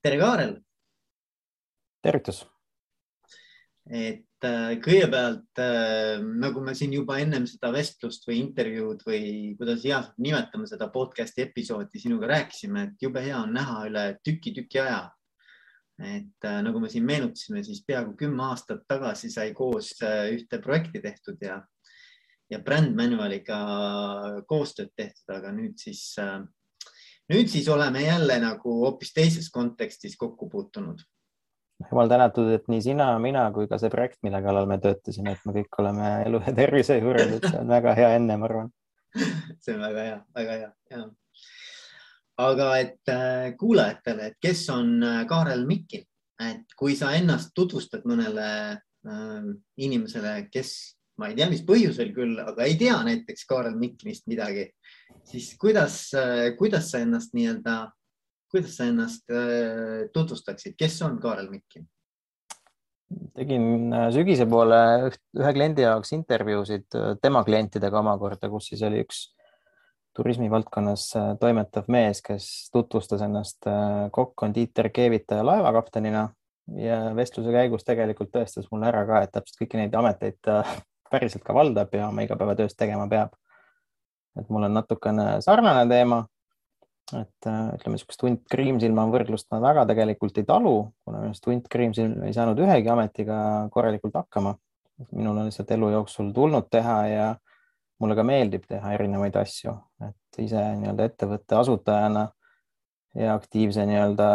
tere, Kaarel. tervitus. et äh, kõigepealt äh, nagu me siin juba ennem seda vestlust või intervjuud või kuidas iganes nimetame seda podcast'i episoodi sinuga rääkisime, et jube hea on näha üle tüki-tüki aja. et äh, nagu me siin meenutasime, siis peaaegu kümme aastat tagasi sai koos ühte projekti tehtud ja, ja Brand Manualiga koostööd tehtud, aga nüüd siis nüüd siis oleme jälle nagu hoopis teises kontekstis kokku puutunud jumal tänatud, et nii sina, mina kui ka see projekt, mille kallal me töötasime, et me kõik oleme elu ja tervise juures, et see on väga hea enne, ma arvan. see on väga hea, väga hea, ja. aga et äh, kuulajatele, et kes on äh, Kaarel Mikkin, et kui sa ennast tutvustad mõnele äh, inimesele, kes ma ei tea, mis põhjusel küll, aga ei tea näiteks Kaarel Mikkinist midagi, siis kuidas, kuidas sa ennast nii-öelda kuidas sa ennast äh, tutvustaksid, kes on Kaarel Mikkin? tegin äh, sügise poole ühe kliendi jaoks intervjuusid äh, tema klientidega omakorda, kus siis oli üks turismivaldkonnas toimetav mees, kes tutvustas ennast kokk-kondiiter, keevitaja, laevakaptenina ja vestluse käigus tegelikult tõestas mulle ära ka, et täpselt kõiki neid ameteid ta päriselt ka valdab ja oma igapäevatöös tegema peab. Et mul on natukene sarnane teema et äh, ütleme, niisugust hunt kriimsilma võrdlust ma väga tegelikult ei talu, kuna minu arust hunt kriimsilm ei saanud ühegi ametiga korralikult hakkama. minul on lihtsalt elu jooksul tulnud teha ja mulle ka meeldib teha erinevaid asju, et ise nii-öelda ettevõtte asutajana ja aktiivse nii-öelda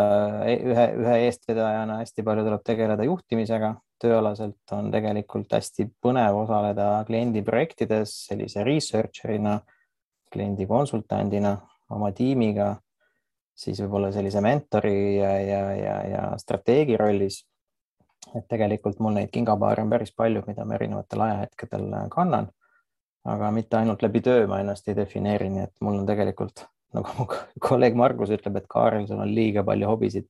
e-, ühe, ühe eestvedajana hästi palju tuleb tegeleda juhtimisega. tööalaselt on tegelikult hästi põnev osaleda kliendi projektides sellise researcher'ina, kliendi konsultandina oma tiimiga, siis võib-olla sellise mentori ja, ja, ja, ja strateegi rollis. et tegelikult mul neid kingapaare on päris palju, mida ma erinevatel ajahetkedel kannan. aga mitte ainult läbi töö ma ennast ei defineeri, nii et mul on tegelikult nagu mu kolleeg Margus ütleb, et Kaarel, sul on liiga palju hobisid.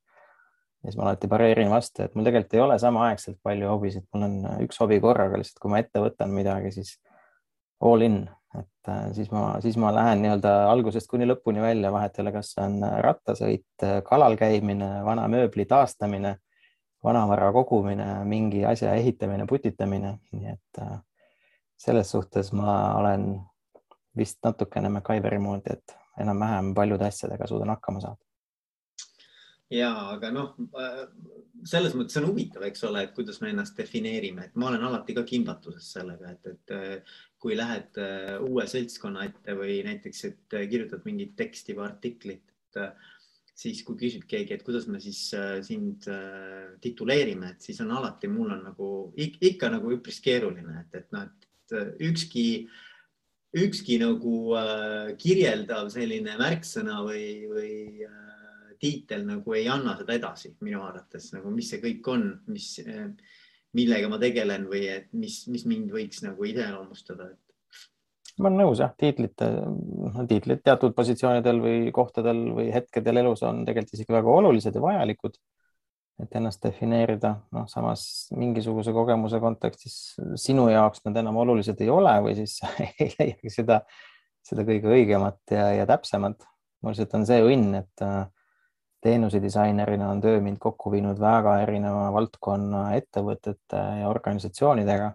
ja siis ma alati pareerin vastu, et mul tegelikult ei ole samaaegselt palju hobisid, mul on üks hobi korraga, lihtsalt kui ma ette võtan midagi, siis all in et äh, siis ma, siis ma lähen nii-öelda algusest kuni lõpuni välja, vahet ei ole, kas see on rattasõit, kalal käimine, vana mööbli taastamine, vanavara kogumine, mingi asja ehitamine, putitamine, nii et äh, selles suhtes ma olen vist natukene MacGyveri moodi, et enam-vähem paljude asjadega suudan hakkama saada ja, aga noh, äh, selles mõttes on huvitav, eks ole, et kuidas me ennast defineerime, et ma olen alati ka kimbatuses sellega, et, et kui lähed äh, uue seltskonna ette või näiteks, et kirjutad mingit teksti või artiklit, äh, siis kui küsib keegi, et kuidas me siis sind tituleerime, et siis on alati, mul on nagu ikka nagu üpris keeruline, et, et noh, et ükski, ükski nagu kirjeldav selline märksõna või, või tiitel nagu ei anna seda edasi minu arvates nagu, mis see kõik on, mis, millega ma tegelen või et mis, mis mind võiks nagu iseloomustada, et ma olen nõus jah, tiitlid, noh tiitlid teatud positsioonidel või kohtadel või hetkedel elus on tegelikult isegi väga olulised ja vajalikud. et ennast defineerida, noh, samas mingisuguse kogemuse kontekstis sinu jaoks nad enam olulised ei ole või siis ei leiagi seda, seda kõige õigemat ja, ja täpsemat. mul lihtsalt on see õnn, et äh, teenusedisainerina on töö mind kokku viinud väga erineva valdkonna ettevõtete ja organisatsioonidega.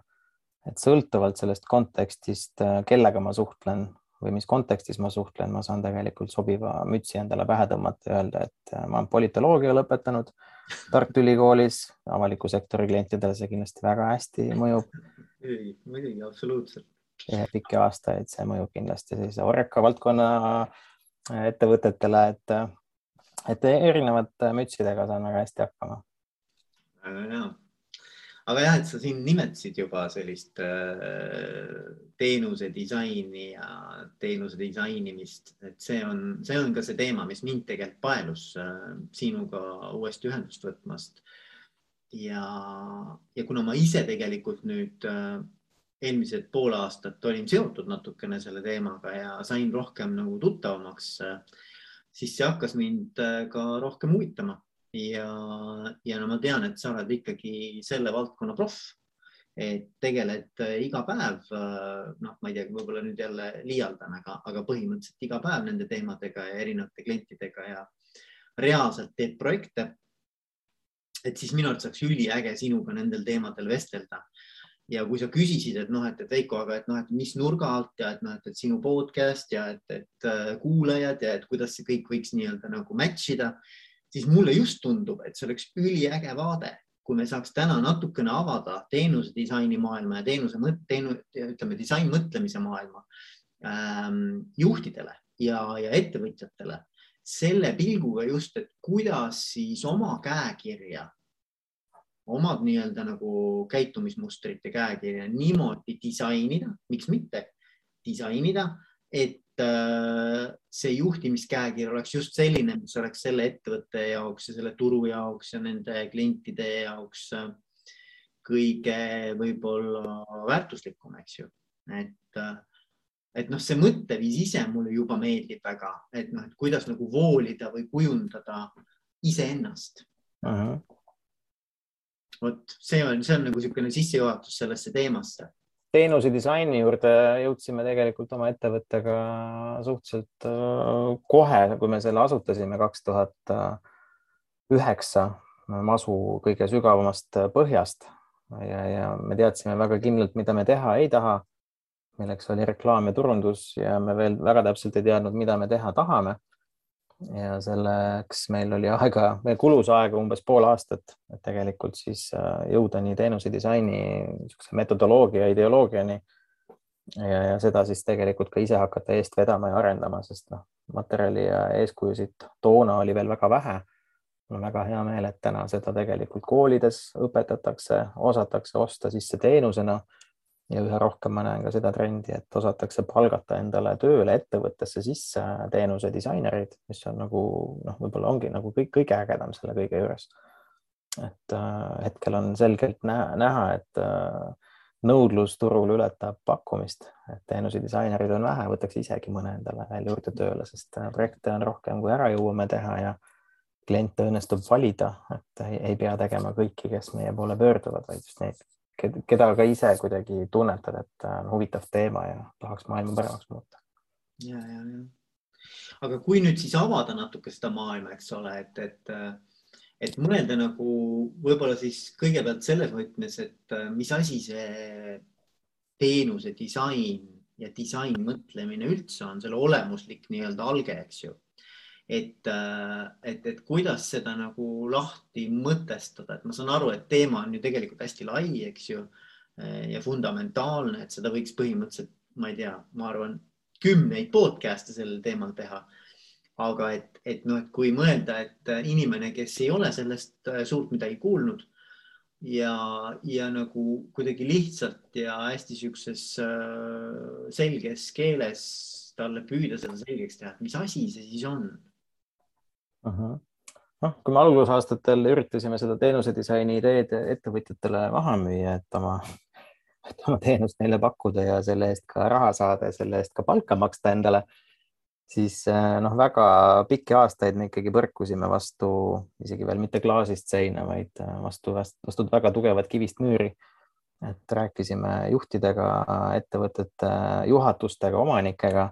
et sõltuvalt sellest kontekstist, kellega ma suhtlen või mis kontekstis ma suhtlen, ma saan tegelikult sobiva mütsi endale pähe tõmmata ja öelda, et ma olen politoloogia lõpetanud Tartu Ülikoolis, avaliku sektori klientidele see kindlasti väga hästi mõjub. muidugi, absoluutselt. pikki aastaid see mõjub kindlasti sellise Oreka valdkonna ettevõtetele, et et erinevate mütsidega saan väga hästi hakkama. väga hea. aga jah, et sa siin nimetasid juba sellist äh, teenuse disaini ja teenuse disainimist, et see on, see on ka see teema, mis mind tegelikult paelus äh, sinuga uuesti ühendust võtmast. ja, ja kuna ma ise tegelikult nüüd äh, eelmised pool aastat olin seotud natukene selle teemaga ja sain rohkem nagu tuttavamaks äh, siis see hakkas mind äh, ka rohkem huvitama ja, ja no ma tean, et sa oled ikkagi selle valdkonna proff, et tegeled äh, iga päev, äh, noh, ma ei tea, võib-olla nüüd jälle liialdan, aga, aga põhimõtteliselt iga päev nende teemadega ja erinevate klientidega ja reaalselt teed projekte et siis minu arvates oleks üliäge sinuga nendel teemadel vestelda. Ja kui sa küsisid, et noh, et, et Veiko, aga et noh, et mis nurga alt ja et noh, et, sinu podcast ja et, et äh, kuulajad ja et kuidas see kõik võiks nii-öelda nagu match ida, siis mulle just tundub, et see oleks üliäge vaade kui me saaks täna natukene avada teenuse disaini maailma ja teenuse mõt-, teenu-, ütleme disainmõtlemise maailma ähm, juhtidele ja, ja ettevõtjatele selle pilguga just, et kuidas siis oma käekirja, omad nii-öelda nagu käitumismustrite käekirja niimoodi disainida, miks mitte disainida, et äh, see juhtimiskäekiri oleks just selline, mis oleks selle ettevõtte jaoks ja selle turu jaoks ja nende klientide jaoks äh, kõige võib-olla väärtuslikum, eks ju. et, äh, et noh, see mõtteviis ise mulle juba meeldib väga, et noh, et kuidas nagu voolida või kujundada iseennast uh. -huh. Vot see on, see on nagu niisugune sissejuhatus sellesse teemasse. Teenuse disaini juurde jõudsime tegelikult oma ettevõttega suhteliselt kohe, kui me selle asutasime kaks tuhat üheksa masu kõige sügavamast põhjast. Ja, ja me teadsime väga kindlalt, mida me teha ei taha, milleks oli reklaam ja turundus ja me veel väga täpselt ei teadnud, mida me teha tahame ja selleks meil oli aega, meil kulus aega umbes pool aastat, et tegelikult siis äh, jõuda nii teenuse disaini niisuguse metodoloogia, ideoloogiani ja, ja seda siis tegelikult ka ise hakata eest vedama ja arendama, sest noh, materjali ja eeskujusid toona oli veel väga vähe. mul on väga hea meel, et täna seda tegelikult koolides õpetatakse, osatakse osta sisse teenusena ja üha rohkem ma näen ka seda trendi, et osatakse palgata endale tööle ettevõttesse sisse teenuse disainerid, mis on nagu noh, võib-olla ongi nagu kõik kõige ägedam selle kõige juures. et äh, hetkel on selgelt näha, näha, et äh, nõudlus turul ületab pakkumist, et teenuse disainerid on vähe, võtaks isegi mõne endale veel juurde tööle, sest äh, projekte on rohkem, kui ära jõuame teha ja kliente õnnestub valida, et ei, ei pea tegema kõiki, kes meie poole pöörduvad, vaid just neid keda ka ise kuidagi tunnetad, et on huvitav teema ja tahaks maailma paremaks muuta. ja, ja, ja. aga kui nüüd siis avada natuke seda maailma, eks ole, et, et, et mõelda nagu võib-olla siis kõigepealt selles võtmes, et mis asi see teenuse disain ja disainmõtlemine üldse on, selle olemuslik nii-öelda alge, eks ju et, äh, et, et kuidas seda nagu lahti mõtestada, et ma saan aru, et teema on ju tegelikult hästi lai, eks ju, äh, ja fundamentaalne, et seda võiks põhimõtteliselt, ma ei tea, ma arvan, kümneid podcast'e sellel teemal teha. aga et, et noh, et kui mõelda, et inimene, kes ei ole sellest äh, suurt midagi kuulnud ja, ja nagu kuidagi lihtsalt ja hästi siukses selges keeles talle püüda seda selgeks teha, et mis asi see siis on uh -huh. noh, kui me algusaastatel üritasime seda teenusedisaini ideed ettevõtjatele maha müüa, et oma, et oma teenust neile pakkuda ja selle eest ka raha saada ja selle eest ka palka maksta endale, siis eh, noh, väga pikki aastaid me ikkagi põrkusime vastu isegi veel mitte klaasist seina, vaid eh, vastu, vastu väga tugevat kivist müüri. et rääkisime juhtidega, ettevõtete juhatustega, omanikega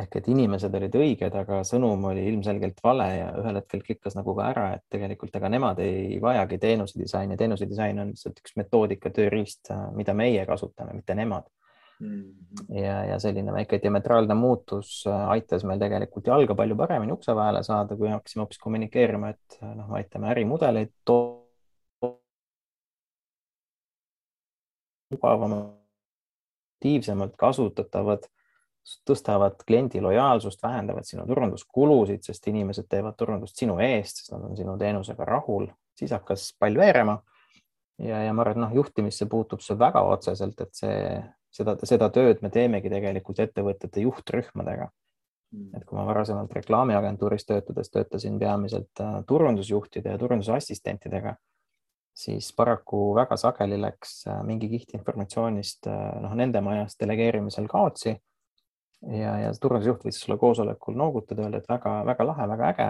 ehk et inimesed olid õiged, aga sõnum oli ilmselgelt vale ja ühel hetkel klikkas nagu ka ära, et tegelikult ega nemad ei vajagi teenuse disaini, teenuse disain on lihtsalt üks metoodika, tööriist, mida meie kasutame, mitte nemad. Mm. ja, ja selline väike diametraalne muutus aitas meil tegelikult jalga palju paremini ukse vahele saada, kui hakkasime hoopis kommunikeerima, et noh, aitame ärimudeleid mugavamalt, aktiivsemalt kasutatavad tõstavad kliendi lojaalsust, vähendavad sinu turunduskulusid, sest inimesed teevad turundust sinu eest, sest nad on sinu teenusega rahul, siis hakkas pall veerema. ja, ja ma arvan, et noh, juhtimisse puutub see väga otseselt, et see, seda, seda tööd me teemegi tegelikult ettevõtete juhtrühmadega. Mm. et kui ma varasemalt reklaamiagentuuris töötades töötasin peamiselt äh, turundusjuhtide ja turundusassistentidega, siis paraku väga sageli läks äh, mingi kiht informatsioonist äh, noh, nende majas delegeerimisel kaotsi ja, ja turundusjuht võis sulle koosolekul noogutada, öelda, et väga-väga lahe, väga äge,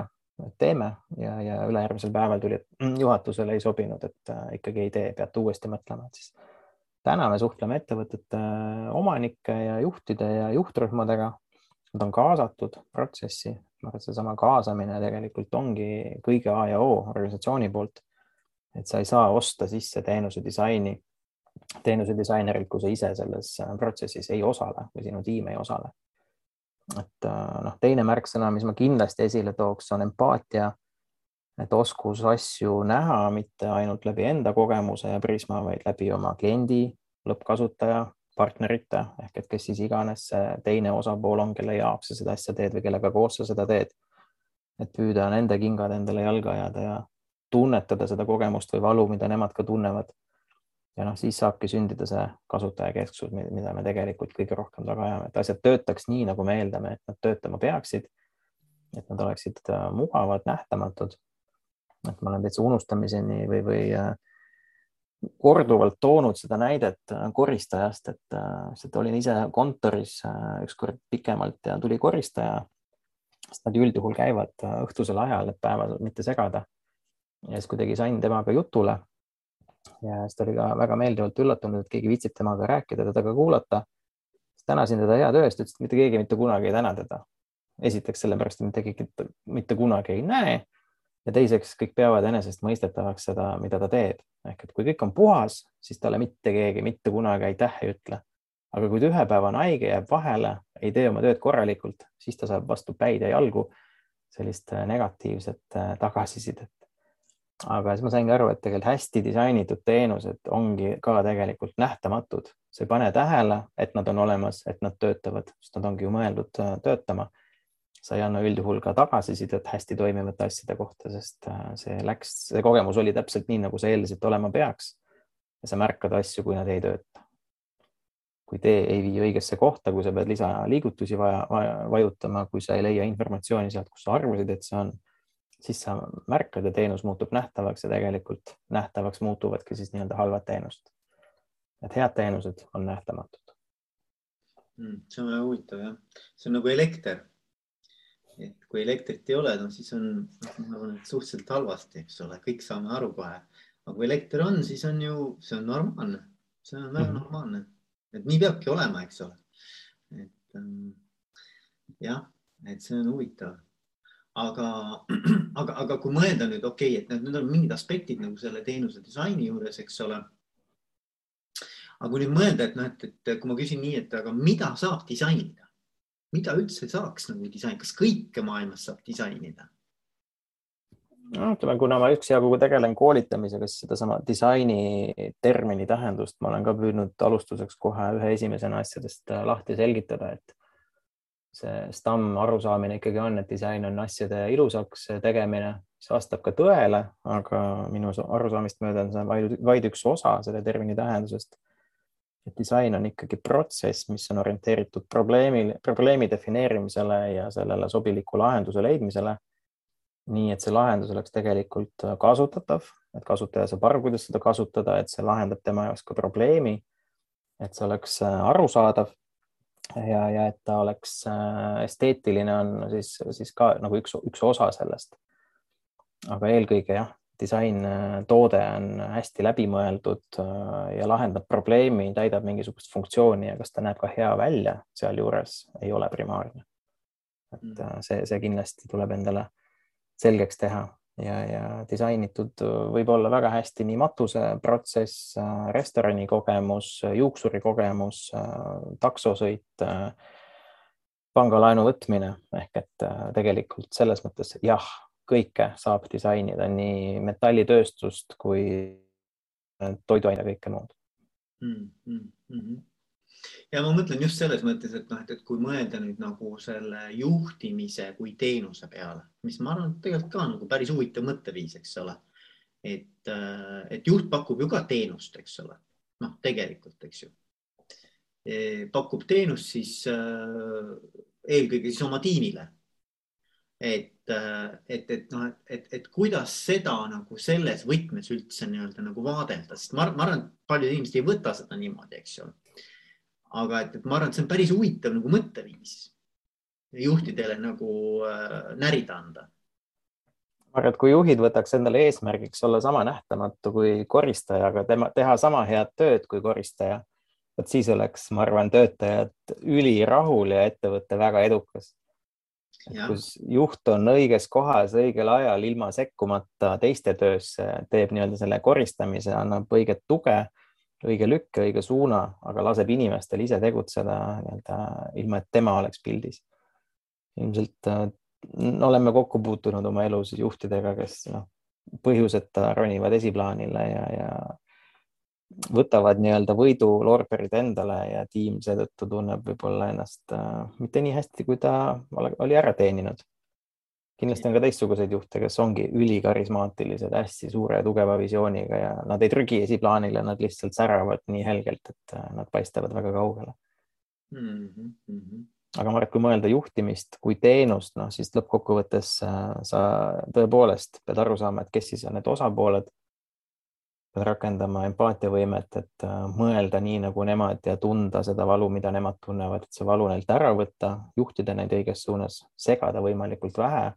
teeme ja, ja ülejärgmisel päeval tuli, et mm, juhatusele ei sobinud, et äh, ikkagi ei tee, peate uuesti mõtlema, et siis täna me suhtleme ettevõtete äh, omanike ja juhtide ja juhtrühmadega. Nad on kaasatud protsessi, ma arvan, et seesama kaasamine tegelikult ongi kõige A ja O organisatsiooni poolt. et sa ei saa osta sisse teenuse disaini, teenuse disainerilt, kui sa ise selles protsessis ei osale või sinu tiim ei osale. et noh, teine märksõna, mis ma kindlasti esile tooks, on empaatia et oskus asju näha mitte ainult läbi enda kogemuse ja prisma, vaid läbi oma kliendi, lõppkasutaja, partnerite ehk et kes siis iganes see teine osapool on, kelle jaoks sa seda asja teed või kellega koos sa seda teed. et püüda nende kingad endale jalga ajada ja tunnetada seda kogemust või valu, mida nemad ka tunnevad. Ja noh, siis saabki sündida see kasutajakesksus, mida me tegelikult kõige rohkem taga ajame, et asjad töötaks nii, nagu me eeldame, et nad töötama peaksid. et nad oleksid äh, mugavad, nähtamatud et ma olen täitsa unustamiseni või, või äh, korduvalt toonud seda näidet äh, koristajast, et lihtsalt olin ise kontoris ükskord pikemalt ja tuli koristaja. sest nad üldjuhul käivad õhtusel ajal, et päeval mitte segada. ja siis kuidagi sain temaga jutule. Ja siis ta oli ka väga meeldivalt üllatunud, et keegi viitsib temaga rääkida, teda ka kuulata. tänasin teda hea töö eest, ütles, et mitte keegi mitte kunagi ei täna teda. esiteks sellepärast, et mitte keegi mitte kunagi ei näe ja teiseks kõik peavad enesestmõistetavaks seda, mida ta teeb, ehk et kui kõik on puhas, siis talle mitte keegi mitte kunagi aitäh ei ütle. aga kui ta ühe päeva on haige, jääb vahele, ei tee oma tööd korralikult, siis ta saab vastu päid ja jalgu sellist äh, negatiivset äh, tagasisidet. Aga siis ma saingi aru, et tegelikult hästi disainitud teenused ongi ka tegelikult nähtamatud, sa ei pane tähele, et nad on olemas, et nad töötavad, sest nad ongi ju mõeldud äh, töötama sa ei anna üldjuhul ka tagasisidet hästi toimivate asjade kohta, sest äh, see läks, see kogemus oli täpselt nii, nagu sa eeldasid olema peaks. ja sa märkad asju, kui nad ei tööta. kui tee ei vii õigesse kohta, kui sa pead lisaliigutusi vaja, vaja, vajutama, kui sa ei leia informatsiooni sealt, kus sa arvasid, et see on, siis sa märkad ja teenus muutub nähtavaks ja tegelikult nähtavaks muutuvadki siis nii-öelda halvad teenused. et head teenused on nähtamatud mm,. see on väga huvitav jah, see on nagu elekter et kui elektrit ei ole, no siis on, noh, ma arvan, et suhteliselt halvasti, eks ole, kõik saame aru kohe. aga kui elekter on, siis on ju, see on normaalne, see on väga mm -hmm. normaalne, et nii peabki olema, eks ole. et ähm, jah, et see on huvitav. Aga, aga, aga kui mõelda nüüd, okei okay,, et need, on mingid aspektid nagu selle teenuse disaini juures, eks ole aga kui nüüd mõelda, et noh, et, et kui ma küsin nii, et aga mida saab disainida, mida üldse saaks nagu disain, kas kõike maailmas saab disainida? no ütleme, kuna ma üksjagu tegelen koolitamisega, siis sedasama disaini termini tähendust ma olen ka püüdnud alustuseks kohe ühe esimesena asjadest äh, lahti selgitada, et see stamm arusaamine ikkagi on, et disain on asjade ilusaks tegemine, see vastab ka tõele, aga minu arusaamist mööda on see vaid, vaid üks osa selle termini tähendusest et disain on ikkagi protsess, mis on orienteeritud probleemi, probleemi defineerimisele ja sellele sobiliku lahenduse leidmisele. nii et see lahendus oleks tegelikult kasutatav, et kasutaja saab aru, kuidas seda kasutada, et see lahendab tema jaoks ka probleemi. et see oleks arusaadav ja, ja et ta oleks äh, esteetiline, on siis, siis ka nagu üks, üks osa sellest. aga eelkõige jah, disaintoode äh, on hästi läbimõeldud äh, ja lahendab probleemi, täidab mingisugust funktsiooni ja kas ta näeb ka hea välja sealjuures, ei ole primaarne. et mm. see, see kindlasti tuleb endale selgeks teha ja, ja disainitud võib olla väga hästi nii matuseprotsess, restorani kogemus, juuksuri kogemus, taksosõit, pangalaenu võtmine ehk et tegelikult selles mõttes jah kõike saab disainida, nii metallitööstust kui toiduaine, kõike muud mm. -hmm. Ja ma mõtlen just selles mõttes, et noh, et, et kui mõelda nüüd nagu selle juhtimise kui teenuse peale, mis ma arvan, et tegelikult ka nagu päris huvitav mõtteviis, eks ole. et, äh, et juht pakub ju ka teenust, eks ole, noh, tegelikult, eks ju. E, pakub teenust siis äh, eelkõige siis oma tiimile et, et, et noh, et, et kuidas seda nagu selles võtmes üldse nii-öelda nagu vaadelda, sest ma, ma arvan, et paljud inimesed ei võta seda niimoodi, eks ju. Aga et, et ma arvan, et see on päris huvitav nagu mõtteviis juhtidele nagu äh, närida anda. ma arvan, et kui juhid võtaks endale eesmärgiks olla sama nähtamatu kui koristaja, aga tema teha sama head tööd kui koristaja, vot siis oleks, ma arvan, töötajad ülirahul ja ettevõte väga edukas kus juht on õiges kohas õigel ajal ilma sekkumata teiste töösse, teeb nii-öelda selle koristamise, annab õiget tuge, õige lükke, õige suuna, aga laseb inimestel ise tegutseda nii-öelda ilma, et tema oleks pildis. ilmselt äh, oleme kokku puutunud oma elus juhtidega, kes noh, põhjuseta ronivad esiplaanile ja, ja võtavad nii-öelda võidulorberid endale ja tiim seetõttu tunneb võib-olla ennast äh, mitte nii hästi, kui ta oli ära teeninud. Kindlasti on ka teistsuguseid juhte, kes ongi ülikarismaatilised, hästi suure ja tugeva visiooniga ja nad ei trügi esiplaanile, nad lihtsalt säravad nii helgelt, et äh, nad paistavad väga kaugele mm. -hmm. aga ma arvan, et kui mõelda juhtimist kui teenust, noh siis lõppkokkuvõttes äh, sa tõepoolest pead aru saama, et kes siis on need osapooled pead rakendama empaatiavõimet, et äh, mõelda nii nagu nemad ja tunda seda valu, mida nemad tunnevad, et see valu neilt ära võtta, juhtida neid õiges suunas, segada võimalikult vähe,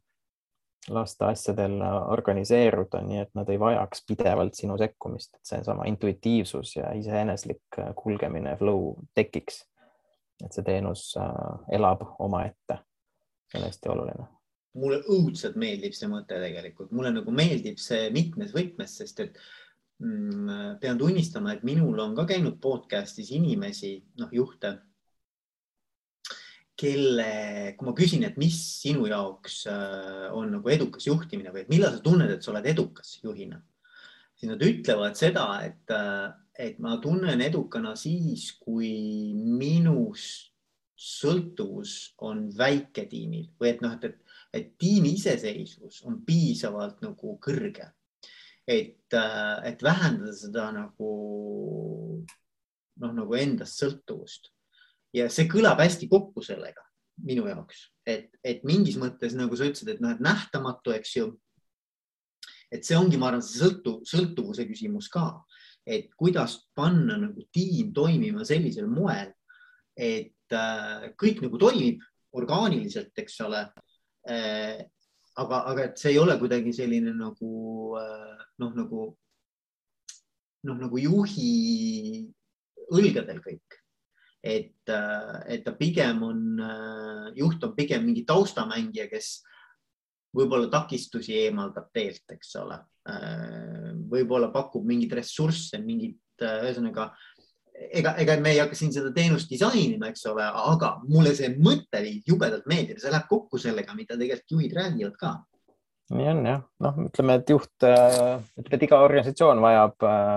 lasta asjadel organiseeruda, nii et nad ei vajaks pidevalt sinu sekkumist, et seesama intuitiivsus ja iseeneslik äh, kulgemine, flow tekiks. et see teenus äh, elab omaette, see on hästi oluline. Mulle õudselt meeldib see mõte tegelikult, mulle nagu meeldib see mitmes võtmes, sest et Mm, pean tunnistama, et minul on ka käinud podcast'is inimesi, noh, juhte, kelle, kui ma küsin, et mis sinu jaoks äh, on nagu edukas juhtimine või millal sa tunned, et sa oled edukas juhina, siis nad ütlevad seda, et, äh, et ma tunnen edukana siis, kui minust sõltuvus on väiketiimil või et noh, et, et, et tiimi iseseisvus on piisavalt nagu kõrge et, äh, et vähendada seda nagu noh, nagu endast sõltuvust. Ja see kõlab hästi kokku sellega minu jaoks, et, et mingis mõttes nagu sa ütlesid, et noh, et nähtamatu, eks ju. et see ongi, ma arvan, see sõltu, sõltuvuse küsimus ka, et kuidas panna nagu tiim toimima sellisel moel, et äh, kõik nagu toimib orgaaniliselt, eks ole äh, aga, aga et see ei ole kuidagi selline nagu äh, noh, nagu noh, nagu juhi õlgadel kõik. Et, äh, et ta pigem on, äh, juht on pigem mingi taustamängija, kes võib-olla takistusi eemaldab teelt, eks ole. võib-olla pakub mingeid ressursse, mingit, ühesõnaga ega, ega me ei hakka siin seda teenust disainima, eks ole, aga mulle see mõtteviis jubedalt meeldib, see läheb kokku sellega, mida tegelikult juhid räägivad ka. nii on jah, noh, ütleme, et juht, äh, ütleme, et iga organisatsioon vajab äh,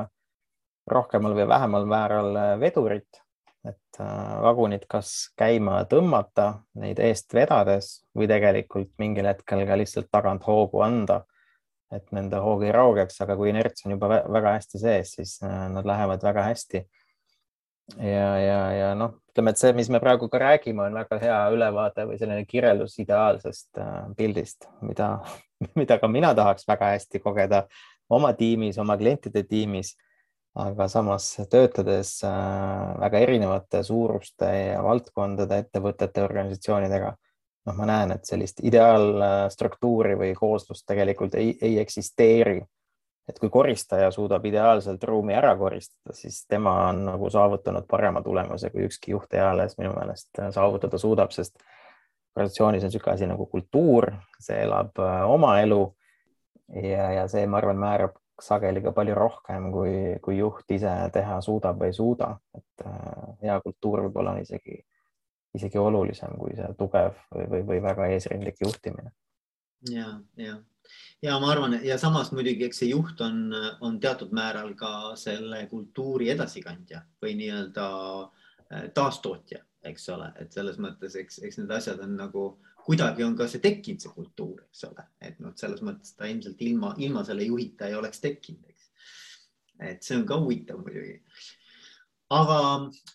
rohkemal või vähemal määral äh, vedurit, et vagunid kas käima tõmmata neid eest vedades või tegelikult mingil hetkel ka lihtsalt tagant hoogu anda et nende hoog ei raugeks, aga kui inerts on juba väga hästi sees, siis nad lähevad väga hästi ja, ja, ja noh, ütleme, et see, mis me praegu ka räägime, on väga hea ülevaade või selline kirjeldus ideaalsest äh, pildist, mida, mida ka mina tahaks väga hästi kogeda oma tiimis, oma klientide tiimis. Aga samas töötades äh, väga erinevate suuruste ja valdkondade, ettevõtete, organisatsioonidega, noh, ma näen, et sellist ideaalstruktuuri või kooslust tegelikult ei, ei eksisteeri et kui koristaja suudab ideaalselt ruumi ära koristada, siis tema on nagu saavutanud parema tulemuse, kui ükski juht eales minu meelest saavutada suudab, sest organisatsioonis on niisugune asi nagu kultuur, see elab äh, oma elu. ja, ja see, ma arvan, määrab sageli ka palju rohkem, kui, kui juht ise teha suudab või ei suuda, et äh, hea kultuur võib-olla on isegi, isegi olulisem kui see tugev või, või, või väga eesrindlik juhtimine. ja, ja ja ma arvan ja samas muidugi, eks see juht on, on teatud määral ka selle kultuuri edasikandja või nii-öelda äh, taastootja, eks ole, et selles mõttes, eks, eks need asjad on nagu kuidagi on ka see tekkinud, see kultuur, eks ole, et noh, selles mõttes ta ilmselt ilma, ilma selle juhita ei oleks tekkinud, eks. et see on ka huvitav muidugi. aga,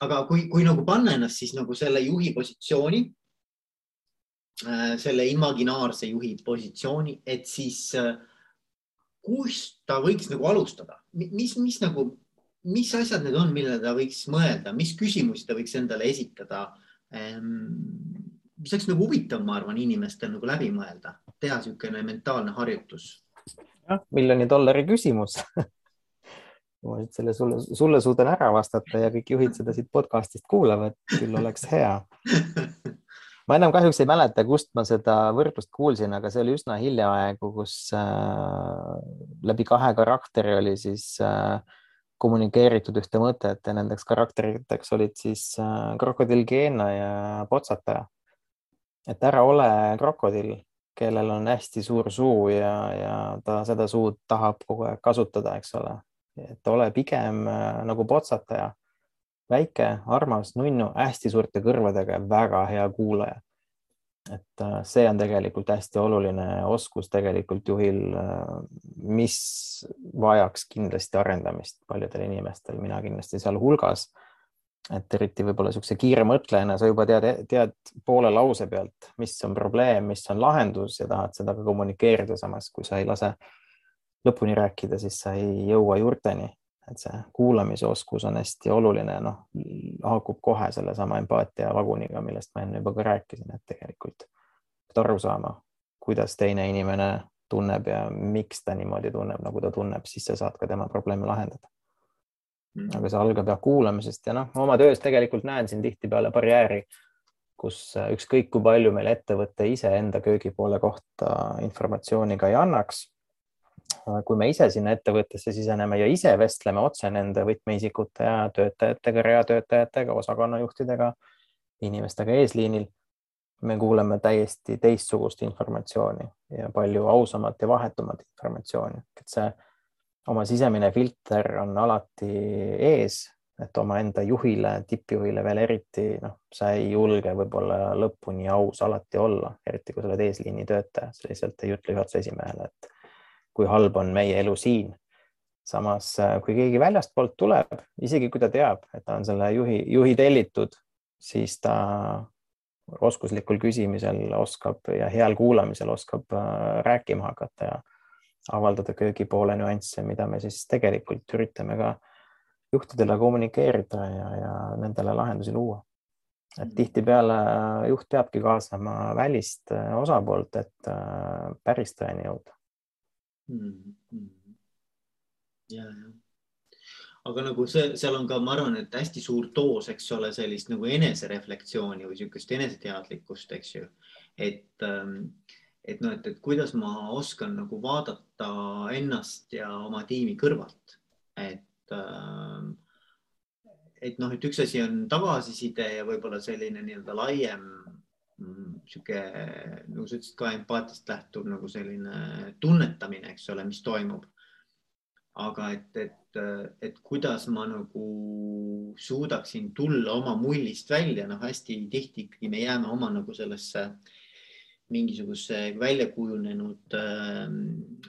aga kui, kui nagu panna ennast siis nagu selle juhi positsiooni Äh, selle imaginaarse juhi positsiooni, et siis äh, kust ta võiks nagu alustada, mis, mis nagu, mis asjad need on, millele ta võiks mõelda, mis küsimusi ta võiks endale esitada ehm, mis oleks nagu huvitav, ma arvan, inimestel nagu läbi mõelda, teha niisugune mentaalne harjutus. jah, miljoni dollari küsimus ma nüüd selle sulle, sulle suudan ära vastata ja kõik juhid seda siit podcast'ist kuulavad, küll oleks hea ma enam kahjuks ei mäleta, kust ma seda võrdlust kuulsin, aga see oli üsna hiljaaegu, kus äh, läbi kahe karakteri oli siis äh, kommunikeeritud ühte mõtet ja nendeks karakteriteks olid siis äh, krokodill Geena ja potsataja. Et ära ole krokodill, kellel on hästi suur suu ja, ja ta seda suud tahab kogu aeg kasutada, eks ole. et ole pigem äh, nagu potsataja väike, armas, nunnu, hästi suurte kõrvadega ja väga hea kuulaja. et äh, see on tegelikult hästi oluline oskus tegelikult juhil, äh, mis vajaks kindlasti arendamist paljudel inimestel, mina kindlasti sealhulgas. Et eriti võib-olla niisuguse kiire mõtlejana sa juba tead, tead poole lause pealt, mis on probleem, mis on lahendus ja tahad seda ka kommunikeerida, samas kui sa ei lase lõpuni rääkida, siis sa ei jõua juurteni et see kuulamise oskus on hästi oluline, noh, haakub kohe sellesama empaatia vaguniga, millest ma enne juba ka rääkisin, et tegelikult pead aru saama, kuidas teine inimene tunneb ja miks ta niimoodi tunneb, nagu ta tunneb, siis sa saad ka tema probleeme lahendada. Aga see algab jah kuulamisest ja noh, oma töös tegelikult näen siin tihtipeale barjääri, kus ükskõik kui palju meil ettevõte iseenda köögipoole kohta informatsiooni ka ei annaks kui me ise sinna ettevõttesse siseneme ja ise vestleme otse nende võtmeisikute ja töötajatega, reatöötajatega, osakonnajuhtidega, inimestega eesliinil, me kuuleme täiesti teistsugust informatsiooni ja palju ausamat ja vahetumat informatsiooni, et see oma sisemine filter on alati ees, et omaenda juhile, tippjuhile veel eriti, noh, sa ei julge võib-olla lõpuni aus alati olla, eriti kui sa oled eesliini töötaja, sa lihtsalt ei ütle juhatuse esimehele, et kui halb on meie elu siin. samas, äh, kui keegi väljastpoolt tuleb, isegi kui ta teab, et ta on selle juhi, juhi tellitud, siis ta oskuslikul küsimisel oskab ja heal kuulamisel oskab äh, rääkima hakata ja avaldada köögipoole nüansse, mida me siis tegelikult üritame ka juhtidele kommunikeerida ja, ja nendele lahendusi luua. et mm. tihtipeale juht peabki kaasama välist äh, osapoolt, et päris tõeni jõuda mm. -hmm. ja, ja aga nagu see, seal on ka, ma arvan, et hästi suur doos, eks ole, sellist nagu enesereflektsiooni või niisugust eneseteadlikkust, eks ju. et, ähm, et noh, et, et kuidas ma oskan nagu vaadata ennast ja oma tiimi kõrvalt, et ähm, et noh, et üks asi on tagasiside ja võib-olla selline nii-öelda laiem sihuke, nagu sa ütlesid ka empaatiast lähtuv nagu selline tunnetamine, eks ole, mis toimub. aga et, et, et kuidas ma nagu suudaksin tulla oma mullist välja, noh, hästi tihti ikkagi me jääme oma nagu sellesse mingisuguse välja kujunenud äh,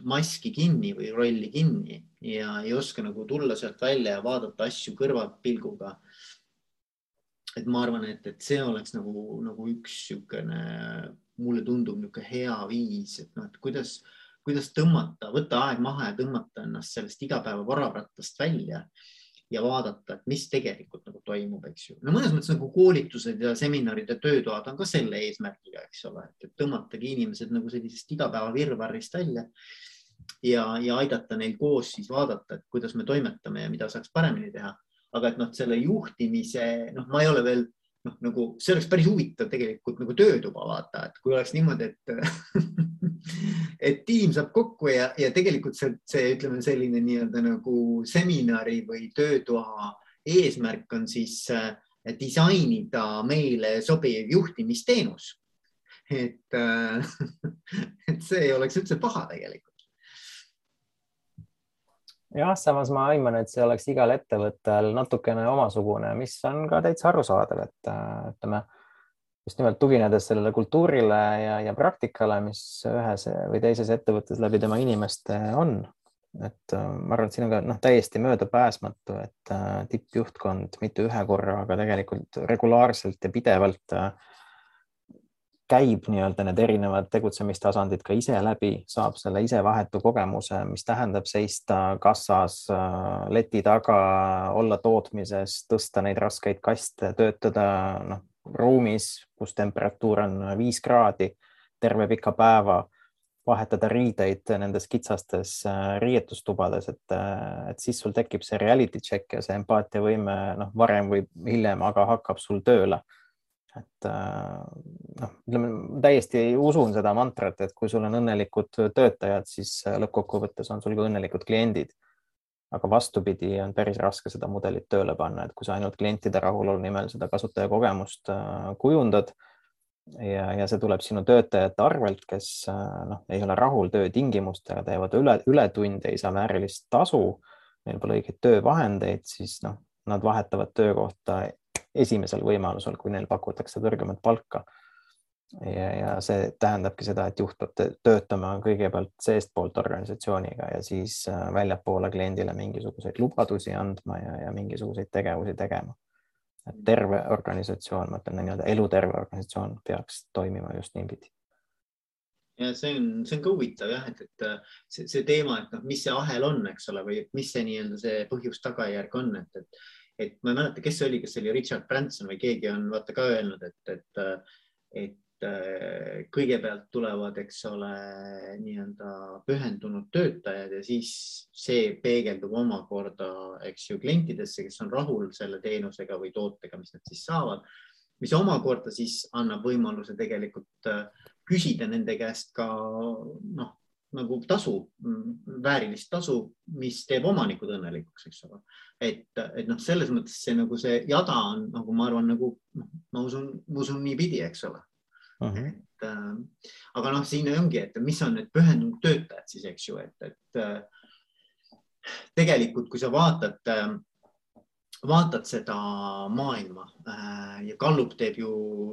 maski kinni või rolli kinni ja ei oska nagu tulla sealt välja ja vaadata asju kõrvapilguga et ma arvan, et, et see oleks nagu, nagu üks niisugune, mulle tundub niisugune hea viis, et noh, et kuidas, kuidas tõmmata, võtta aeg maha ja tõmmata ennast sellest igapäeva varavattast välja ja vaadata, et mis tegelikult nagu toimub, eks ju. no mõnes mõttes nagu koolitused ja seminarid ja töötoad on ka selle eesmärgiga, eks ole, et tõmmatagi inimesed nagu sellisest igapäeva virvarrist välja ja, ja aidata neil koos siis vaadata, et kuidas me toimetame ja mida saaks paremini teha aga et noh, selle juhtimise, noh, ma ei ole veel noh, nagu see oleks päris huvitav tegelikult nagu töötuba vaata, et kui oleks niimoodi, et et tiim saab kokku ja, ja tegelikult see, see ütleme selline nii-öelda nagu seminari või töötoa eesmärk on siis äh, disainida meile sobiv juhtimisteenus. et äh, et see ei oleks üldse paha tegelikult jah, samas ma aiman, et see oleks igal ettevõttel natukene omasugune, mis on ka täitsa arusaadav, et äh, ütleme just nimelt tuginedes sellele kultuurile ja, ja praktikale, mis ühes või teises ettevõttes läbi tema inimeste on. et äh, ma arvan, et siin on ka noh, täiesti möödapääsmatu, et äh, tippjuhtkond mitte ühe korra, aga tegelikult regulaarselt ja pidevalt äh, käib nii-öelda need erinevad tegutsemistasandid ka ise läbi, saab selle ise vahetu kogemuse, mis tähendab seista kassas, äh, leti taga, olla tootmises, tõsta neid raskeid kaste, töötada noh, ruumis, kus temperatuur on viis kraadi terve pika päeva, vahetada riideid nendes kitsastes äh, riietustubades, et, äh, et siis sul tekib see reality check ja see empaatiavõime noh, varem või hiljem, aga hakkab sul tööle et noh, ütleme täiesti usun seda mantrat, et kui sul on õnnelikud töötajad, siis lõppkokkuvõttes on sul ka õnnelikud kliendid. aga vastupidi, on päris raske seda mudelit tööle panna, et kui sa ainult klientide rahulolu nimel seda kasutajakogemust kujundad ja, ja see tuleb sinu töötajate arvelt, kes noh, ei ole rahul töötingimustega, teevad üle, ületunde, ei saa väärilist tasu, neil pole õigeid töövahendeid, siis noh, nad vahetavad töökohta esimesel võimalusel, kui neil pakutakse kõrgemat palka. ja, ja see tähendabki seda, et juht peab töötama kõigepealt seestpoolt organisatsiooniga ja siis väljapoole kliendile mingisuguseid lubadusi andma ja, ja mingisuguseid tegevusi tegema et terve organisatsioon, ma ütlen nii-öelda eluterve organisatsioon peaks toimima just niipidi. ja see on, see on ka huvitav jah, et, et äh, see, see teema, et noh, mis see ahel on, eks ole, või mis see nii-öelda see põhjus-tagajärg on, et, et, et ma ei mäleta, kes see oli, kas see oli Richard Branson või keegi on vaata ka öelnud, et, et, et Äh, kõigepealt tulevad, eks ole, nii-öelda pühendunud töötajad ja siis see peegeldub omakorda, eks ju, klientidesse, kes on rahul selle teenusega või tootega, mis nad siis saavad, mis omakorda siis annab võimaluse tegelikult äh, küsida nende käest ka noh, nagu tasu, väärilist tasu, mis teeb omanikud õnnelikuks, eks ole. et, et noh, selles mõttes see nagu see jada on nagu ma arvan, nagu noh, ma usun, ma usun niipidi, eks ole uh. -huh. et äh, aga noh, siin ongi, et mis on need pühendunud töötajad siis, eks ju, et, et äh, tegelikult, kui sa vaatad äh,, vaatad seda maailma äh, ja Gallup teeb ju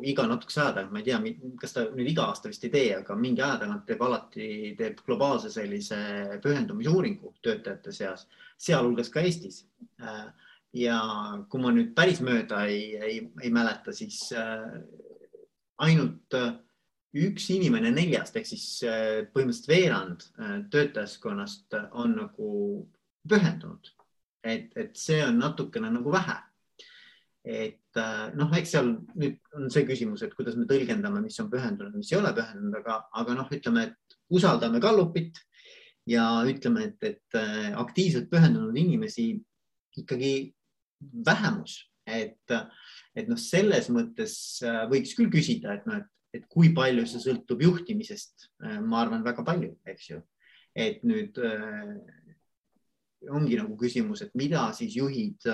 iga natukese aja tagant, ma ei tea, kas ta nüüd iga aasta vist ei tee, aga mingi aja tagant teeb alati, teeb globaalse sellise pühendumisuuringu töötajate seas, sealhulgas ka Eestis äh, ja kui ma nüüd päris mööda ei, ei, ei mäleta, siis äh, ainult üks inimene neljast ehk siis põhimõtteliselt veerand töötajaskonnast on nagu pühendunud. Et, et see on natukene nagu vähe. et noh, eks seal nüüd on see küsimus, et kuidas me tõlgendame, mis on pühendunud, mis ei ole pühendunud, aga, aga noh, ütleme, et usaldame Gallupit ja ütleme, et, et aktiivselt pühendunud inimesi ikkagi vähemus, et et noh, selles mõttes äh, võiks küll küsida, et noh, et, et kui palju see sõltub juhtimisest. Äh, ma arvan, väga palju, eks ju. et nüüd äh, ongi nagu küsimus, et mida siis juhid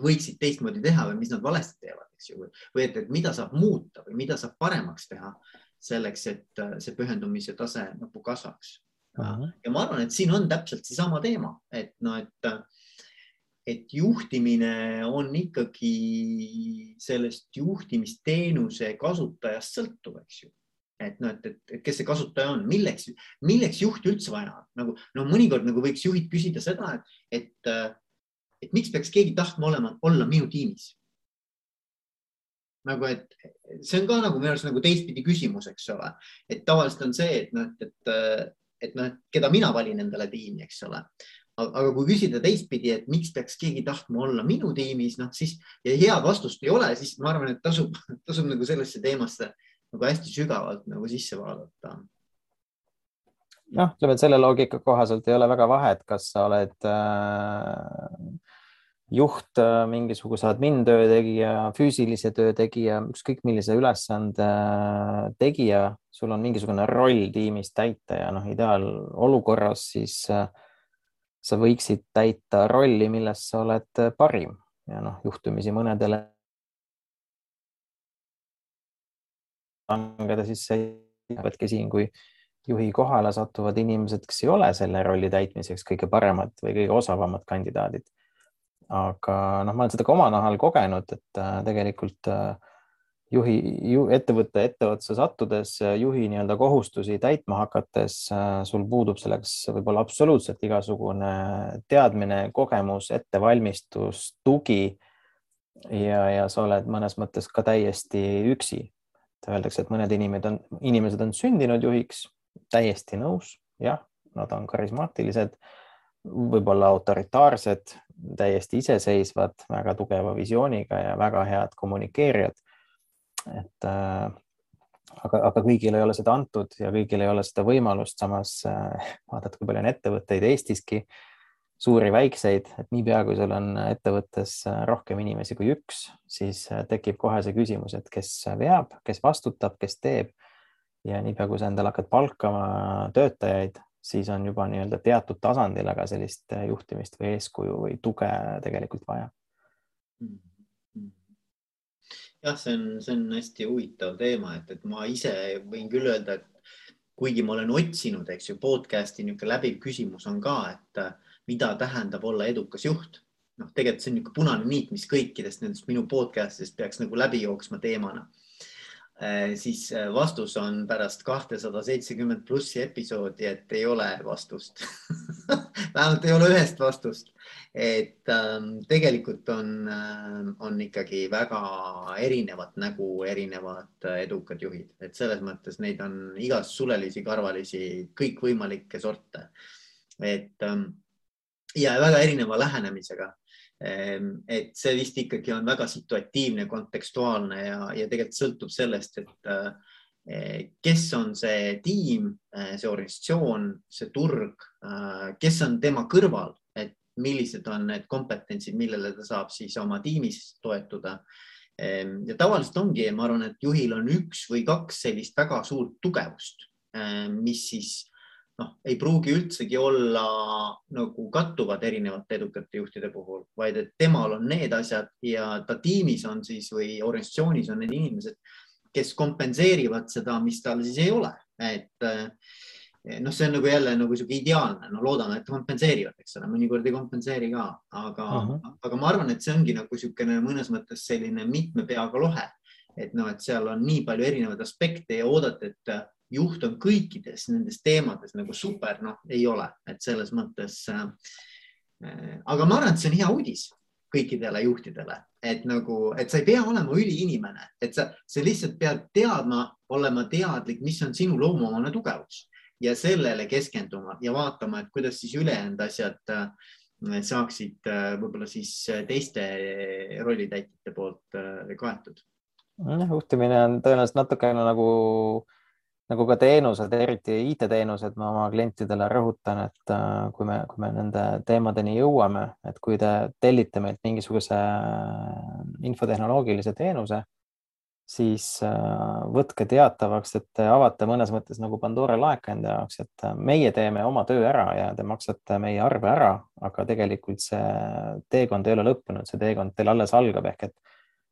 võiksid teistmoodi teha või mis nad valesti teevad, eks ju, või et, et mida saab muuta või mida saab paremaks teha selleks, et see pühendumise tase nagu kasvaks. ja ma arvan, et siin on täpselt seesama teema, et noh, et et juhtimine on ikkagi sellest juhtimisteenuse kasutajast sõltuv, eks ju. Et noh, et, et, et kes see kasutaja on, milleks, milleks juhti üldse vaja? On, nagu no mõnikord nagu võiks juhid küsida seda, et, et, et miks peaks keegi tahtma olema, olla minu tiimis. nagu, et see on ka nagu minu arust nagu teistpidi küsimus, eks ole, et tavaliselt on see, et noh, et, et noh, keda mina valin endale tiimi, eks ole. Aga kui küsida teistpidi, et miks peaks keegi tahtma olla minu tiimis, noh siis ja head vastust ei ole, siis ma arvan, et tasub, tasub nagu sellesse teemasse nagu hästi sügavalt nagu sisse vaadata. noh, ütleme, et selle loogika kohaselt ei ole väga vahet, kas sa oled äh, juht, äh, mingisuguse admin töö tegija, füüsilise töö tegija, ükskõik millise ülesande äh, tegija, sul on mingisugune roll tiimis täita ja noh, ideaalolukorras siis äh, sa võiksid täita rolli, milles sa oled parim ja noh, juhtumisi mõnedele langeda, siis jäävadki siin, kui juhi kohale satuvad inimesed, kes ei ole selle rolli täitmiseks kõige paremad või kõige osavamad kandidaadid. aga noh, ma olen seda ka oma nahal kogenud, et äh, tegelikult äh, juhi ju,, ettevõtte etteotsa sattudes, juhi nii-öelda kohustusi täitma hakates, sul puudub selleks võib-olla absoluutselt igasugune teadmine, kogemus, ettevalmistus, tugi. ja, ja sa oled mõnes mõttes ka täiesti üksi. Öeldakse, et mõned inimesed on, inimesed on sündinud juhiks, täiesti nõus, jah, nad on karismaatilised, võib-olla autoritaarsed, täiesti iseseisvad, väga tugeva visiooniga ja väga head kommunikeerijad. Et äh, aga, aga kõigile ei ole seda antud ja kõigil ei ole seda võimalust, samas äh, vaadata, kui palju on ettevõtteid Eestiski, suuri, väikseid, et niipea kui sul on ettevõttes rohkem inimesi kui üks, siis tekib kohe see küsimus, et kes veab, kes vastutab, kes teeb. ja niipea kui sa endale hakkad palkama töötajaid, siis on juba nii-öelda teatud tasandil, aga sellist juhtimist või eeskuju või tuge tegelikult vaja. jah, see on, see on hästi huvitav teema, et, et ma ise võin küll öelda, et kuigi ma olen otsinud, eks ju, podcast'i niisugune läbiv küsimus on ka, et mida tähendab olla edukas juht. noh, tegelikult see on niisugune punane niit, mis kõikidest nendest minu podcast idest peaks nagu läbi jooksma teemana eh, siis eh, vastus on pärast kahtesada seitsekümmend plussi episoodi, et ei ole vastust vähemalt ei ole ühest vastust. et ähm, tegelikult on äh,, on ikkagi väga erinevat nägu, erinevad äh, edukad juhid, et selles mõttes neid on igas sulelisi, karvalisi, kõikvõimalikke sorte. et ähm, ja väga erineva lähenemisega. Ehm, et see vist ikkagi on väga situatiivne, kontekstuaalne ja, ja tegelikult sõltub sellest, et eh, kes on see tiim, eh, see organisatsioon, see turg, eh, kes on tema kõrval, et millised on need kompetentsid, millele ta saab siis oma tiimis toetuda. Ehm, ja tavaliselt ongi, ma arvan, et juhil on üks või kaks sellist väga suurt tugevust, mis siis noh, ei pruugi üldsegi olla nagu kattuvad erinevate edukate juhtide puhul, vaid et temal on need asjad ja ta tiimis on siis või organisatsioonis on need inimesed, kes kompenseerivad seda, mis tal siis ei ole, et eh, noh, see on nagu jälle nagu sihuke ideaalne, no loodame, et kompenseerivad, eks ole, mõnikord ei kompenseeri ka, aga uh, -huh. aga ma arvan, et see ongi nagu niisugune mõnes mõttes selline mitme peaga lohe, et noh, et seal on nii palju erinevaid aspekte ja oodata, et juht on kõikides nendes teemades nagu super, noh, ei ole, et selles mõttes äh,. aga ma arvan, et see on hea uudis kõikidele juhtidele, et nagu, et sa ei pea olema üliinimene, et sa, sa lihtsalt pead teadma, olema teadlik, mis on sinu loomuomane tugevus ja sellele keskenduma ja vaatama, et kuidas siis ülejäänud asjad äh, saaksid äh, võib-olla siis teiste rollitäitjate poolt äh, kaetud. juhtimine on tõenäoliselt natukene nagu äh, nagu ka teenused, eriti IT-teenused, ma oma klientidele rõhutan, et äh, kui me, kui me nende teemadeni jõuame, et kui te tellite meilt mingisuguse äh, infotehnoloogilise teenuse, siis äh, võtke teatavaks, et te avate mõnes mõttes nagu Pandora laeka enda jaoks, et meie teeme oma töö ära ja te maksate meie arve ära, aga tegelikult see teekond ei ole lõppenud, see teekond teil alles algab ehk et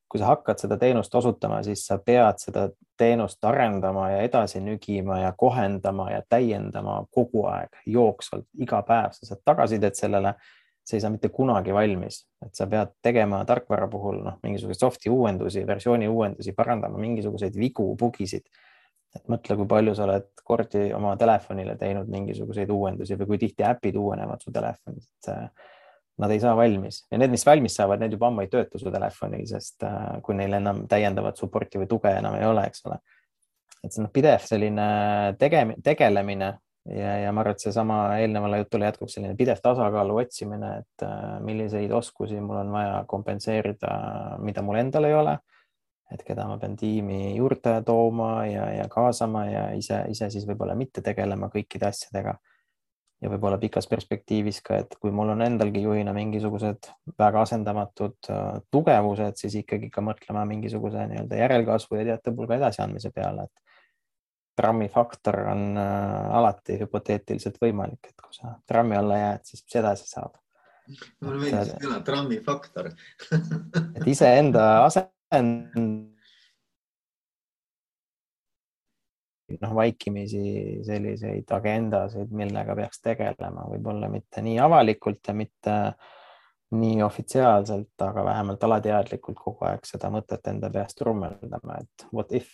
kui sa hakkad seda teenust osutama, siis sa pead seda teenust arendama ja edasi nügima ja kohendama ja täiendama kogu aeg, jooksvalt, iga päev, sa saad tagasisidet sellele. see ei saa mitte kunagi valmis, et sa pead tegema tarkvara puhul noh, mingisuguseid soft'i uuendusi, versiooni uuendusi, parandama mingisuguseid vigu, bugisid. et mõtle, kui palju sa oled kordi oma telefonile teinud mingisuguseid uuendusi või kui tihti äpid uuenevad su telefonis, et nad ei saa valmis ja need, mis valmis saavad, need juba ammu ei tööta su telefonil, sest äh, kui neil enam täiendavat support'i või tuge enam ei ole, eks ole. et see on pidev selline tege-, tegelemine ja, ja ma arvan, et seesama eelnevale jutule jätkuks selline pidev tasakaalu otsimine, et äh, milliseid oskusi mul on vaja kompenseerida, mida mul endal ei ole. et keda ma pean tiimi juurde tooma ja, ja kaasama ja ise, ise siis võib-olla mitte tegelema kõikide asjadega ja võib-olla pikas perspektiivis ka, et kui mul on endalgi juhina mingisugused väga asendamatud äh, tugevused, siis ikkagi ka mõtlema mingisuguse nii-öelda järelkasvu ja teatepulga edasiandmise peale, et trammi faktor on äh, alati hüpoteetiliselt võimalik, et kui sa trammi alla jääd, siis mis edasi saab? mulle meeldis sõna trammi faktor et iseenda asend noh, vaikimisi selliseid agendasid, millega peaks tegelema, võib-olla mitte nii avalikult ja mitte nii ofitsiaalselt, aga vähemalt alateadlikult kogu aeg seda mõtet enda peast rummeldama, et what if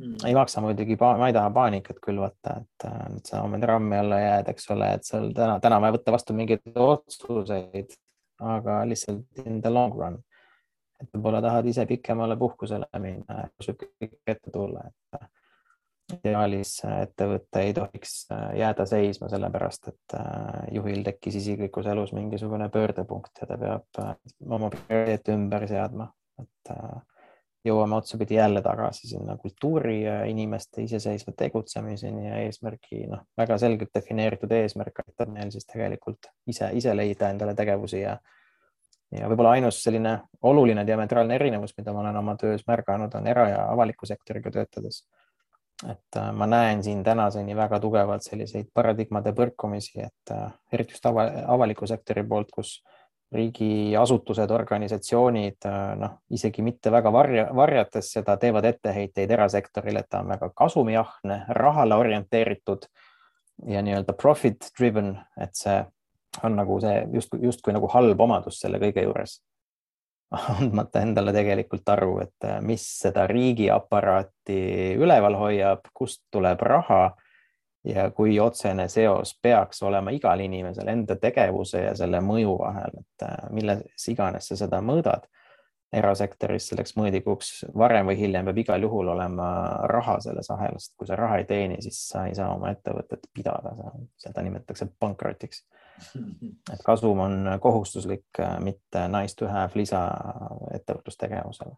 mm.. ei maksa muidugi, ma ei taha paanikat külvata, et nüüd sa homme trammi alla jääd, eks ole, et sul täna, täna vaja võtta vastu mingeid otsuseid, aga lihtsalt in the long run. et võib-olla tahad ise pikemale puhkusele minna, kõik ette tulla, et ideaalis ettevõte ei tohiks äh, jääda seisma, sellepärast et äh, juhil tekkis isiklikus elus mingisugune pöördepunkt ja ta peab äh, oma prioriteete ümber seadma, et jõuame otsapidi jälle tagasi sinna kultuuri ja inimeste iseseisva tegutsemiseni ja eesmärgi, noh, väga selgelt defineeritud eesmärk aitab neil siis tegelikult ise, ise leida endale tegevusi ja ja võib-olla ainus selline oluline diametraalne erinevus, mida ma olen oma töös märganud, on era- ja avaliku sektoriga töötades. Et äh, ma näen siin tänaseni väga tugevalt selliseid paradigmade põrkumisi, et äh, eriti just ava, avaliku sektori poolt, kus riigiasutused, organisatsioonid, äh, noh, isegi mitte väga varja, varjates seda, teevad etteheiteid erasektorile, et ta on väga kasumijahne, rahale orienteeritud ja nii-öelda profit driven, et see on nagu see justkui, justkui nagu halb omadus selle kõige juures. andmata endale tegelikult aru, et äh, mis seda riigiaparaati üleval hoiab, kust tuleb raha ja kui otsene seos peaks olema igal inimesel enda tegevuse ja selle mõju vahel, et äh, milles iganes sa seda mõõdad erasektoris selleks mõõdikuks varem või hiljem peab igal juhul olema raha selles ahelas. kui sa raha ei teeni, siis sa ei saa oma ettevõtet pidada, seda nimetatakse pankrotiks. Et kasum on kohustuslik, mitte nice to have lisa ettevõtlustegevusele.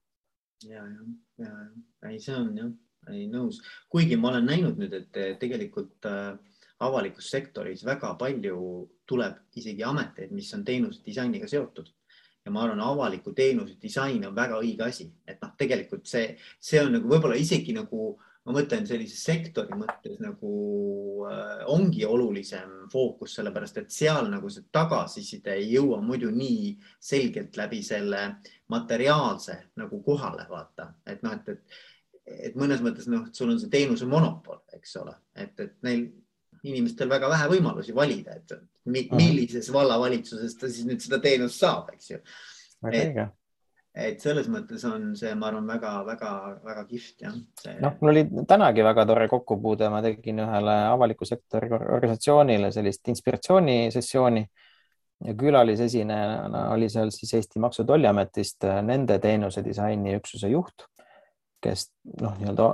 ja, ja, ja ei, see on jah, ei nõus, kuigi ma olen näinud nüüd, et tegelikult äh, avalikus sektoris väga palju tuleb isegi ameteid, mis on teenusdisainiga seotud. Ja ma arvan, avaliku teenuse disain on väga õige asi, et noh, tegelikult see, see on nagu võib-olla isegi nagu ma mõtlen sellise sektori mõttes nagu äh, ongi olulisem fookus, sellepärast et seal nagu see tagasiside ei jõua muidu nii selgelt läbi selle materiaalse nagu kohale vaata, et noh, et, et, et mõnes mõttes noh, sul on see teenuse monopol, eks ole, et, et neil inimestel väga vähe võimalusi valida, et millises vallavalitsuses ta siis nüüd seda teenust saab, eks ju. et, et selles mõttes on see, ma arvan, väga-väga-väga kihvt jah see.... noh, mul oli tänagi väga tore kokkupuude, ma tegin ühele avaliku sektori organisatsioonile sellist inspiratsioonisessiooni ja külalisesinejana oli seal siis Eesti Maksu- ja Tolliametist nende teenuse disaini üksuse juht kes noh, nii-öelda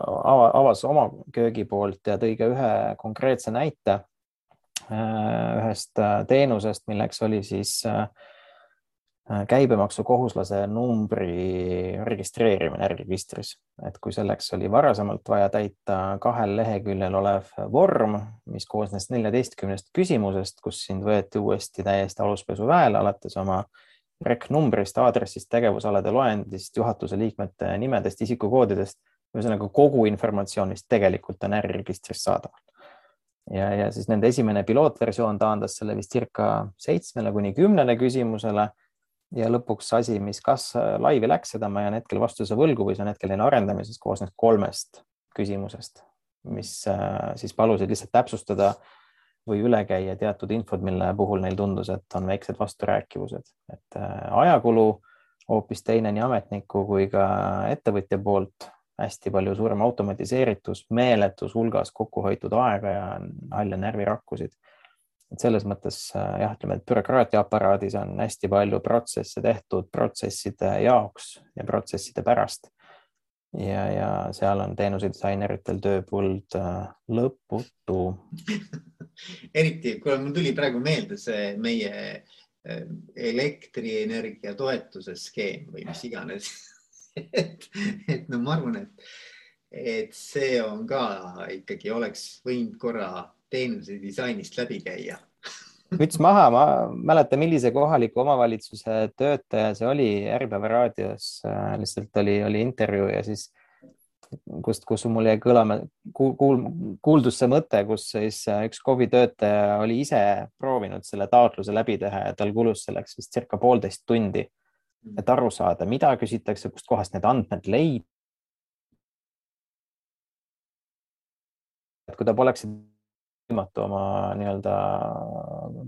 avas oma köögi poolt ja tõi ka ühe konkreetse näite äh, ühest äh, teenusest, milleks oli siis äh, käibemaksukohuslase numbri registreerimine äriregistris, et kui selleks oli varasemalt vaja täita kahel leheküljel olev vorm, mis koosnes neljateistkümnest küsimusest, kus sind võeti uuesti täiesti aluspesu väele alates oma äh, REC-numbrist, aadressist, tegevusalade loendist, juhatuse liikmete nimedest, isikukoodidest, ühesõnaga kogu informatsioon, mis tegelikult on äriregistris saadaval. ja, ja siis nende esimene pilootversioon taandas selle vist circa seitsmele kuni kümnele küsimusele ja lõpuks asi, mis kas laivi läks, seda ma jään hetkel vastuse võlgu või see on hetkel neil arendamises, koosnes kolmest küsimusest, mis äh, siis palusid lihtsalt täpsustada või üle käia teatud infod, mille puhul neil tundus, et on väiksed vasturääkivused, et äh, ajakulu hoopis teine nii ametniku kui ka ettevõtja poolt, hästi palju suurem automatiseeritus, meeletus hulgas kokku hoitud aega ja halle närvirakkusid. Et selles mõttes äh, jah, ütleme, et bürokraatia aparaadis on hästi palju protsesse tehtud protsesside jaoks ja protsesside pärast. Ja, ja seal on teenusedisaineritel tööpõld äh, lõputu. Eriti, kuule, mul tuli praegu meelde see meie äh, elektrienergia toetuse skeem või mis iganes. Et, et no ma arvan, et, et see on ka ikkagi oleks võinud korra teenuse disainist läbi käia müts maha, ma mäletan, millise kohaliku omavalitsuse töötaja see oli Äripäeva raadios, äh, lihtsalt oli, oli intervjuu ja siis kust, kus mul jäi kõlama kuul,, kuuldus see mõte, kus siis äh, üks KOV-i töötaja oli ise proovinud selle taotluse läbi teha ja tal kulus selleks vist circa poolteist tundi, et aru saada, mida küsitakse, kustkohast need andmed leida. et kui ta poleks võimatu oma nii-öelda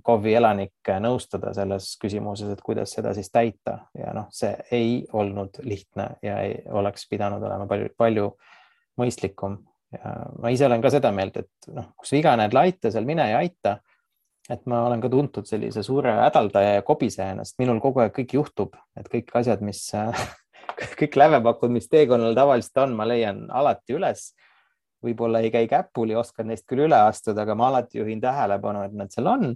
KOV-i elanikke nõustada selles küsimuses, et kuidas seda siis täita ja noh, see ei olnud lihtne ja ei oleks pidanud olema palju, palju mõistlikum. ja ma ise olen ka seda meelt, et noh, kus viga näed laita, seal mine ja aita. et ma olen ka tuntud sellise suure hädaldaja ja kobisejana, sest minul kogu aeg kõik juhtub, et kõik asjad, mis kõik lävepakud, mis teekonnal tavaliselt on, ma leian alati üles võib-olla ei käi käpuli, oskan neist küll üle astuda, aga ma alati juhin tähelepanu, et nad seal on.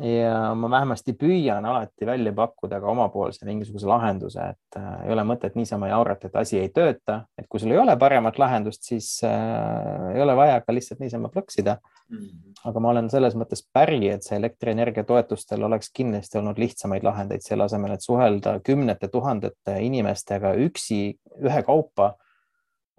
ja ma vähemasti püüan alati välja pakkuda ka omapoolse mingisuguse lahenduse, et äh, ei ole mõtet niisama jaurata, et asi ei tööta, et kui sul ei ole paremat lahendust, siis äh, ei ole vaja ka lihtsalt niisama plõksida mm. -hmm. aga ma olen selles mõttes päri, et see elektrienergia toetustel oleks kindlasti olnud lihtsamaid lahendeid selle asemel, et suhelda kümnete tuhandete inimestega üksi ühekaupa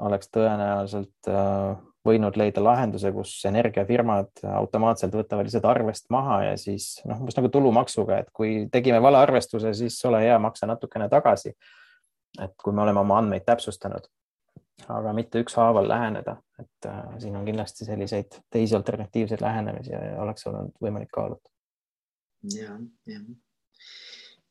oleks tõenäoliselt äh, võinud leida lahenduse, kus energiafirmad automaatselt võtavad lihtsalt arvest maha ja siis noh, umbes nagu tulumaksuga, et kui tegime vale arvestuse, siis ole hea, maksa natukene tagasi. et kui me oleme oma andmeid täpsustanud, aga mitte ükshaaval läheneda, et äh, siin on kindlasti selliseid teisi alternatiivseid lähenemisi oleks olnud võimalik kaaluda. ja, jah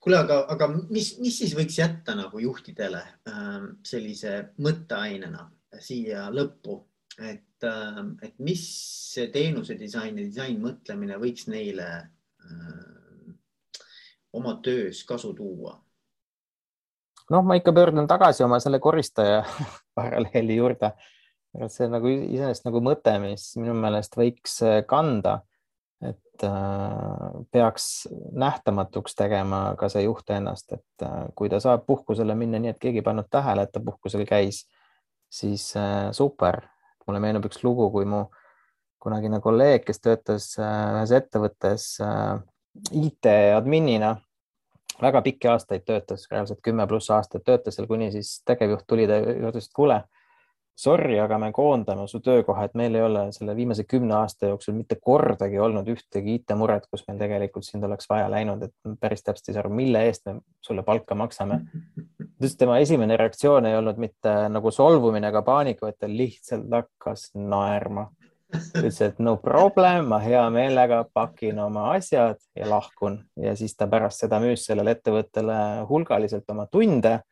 kuule, aga, aga mis, mis siis võiks jätta nagu juhtidele äh, sellise mõtteainena siia lõppu, et, ähm, et mis see teenuse disain ja disainmõtlemine võiks neile äh, oma töös kasu tuua? noh, ma ikka pöördun tagasi oma selle koristaja paralleeli juurde. see on nagu iseenesest nagu mõte, mis minu meelest võiks äh, kanda, et äh, peaks nähtamatuks tegema ka see juht ennast, et äh, kui ta saab puhkusele minna nii, et keegi ei pannud tähele, et ta puhkusel käis, siis äh, super, mulle meenub üks lugu, kui mu kunagine kolleeg, kes töötas ühes ettevõttes IT-adminina, väga pikki aastaid töötas, reaalselt kümme pluss aastat töötas seal, kuni siis tegevjuht tuli ta juurde, ütles, et kuule, sorry, aga me koondame su töökoha, et meil ei ole selle viimase kümne aasta jooksul mitte kordagi olnud ühtegi IT-muret, kus meil tegelikult sind oleks vaja läinud, et päris täpselt ei saa aru, mille eest me sulle palka maksame. just tema esimene reaktsioon ei olnud mitte nagu solvumine ega paanika, vaid ta lihtsalt hakkas naerma. ütles, et no problem, ma hea meelega pakin oma asjad ja lahkun ja siis ta pärast seda müüs sellele ettevõttele hulgaliselt oma tunde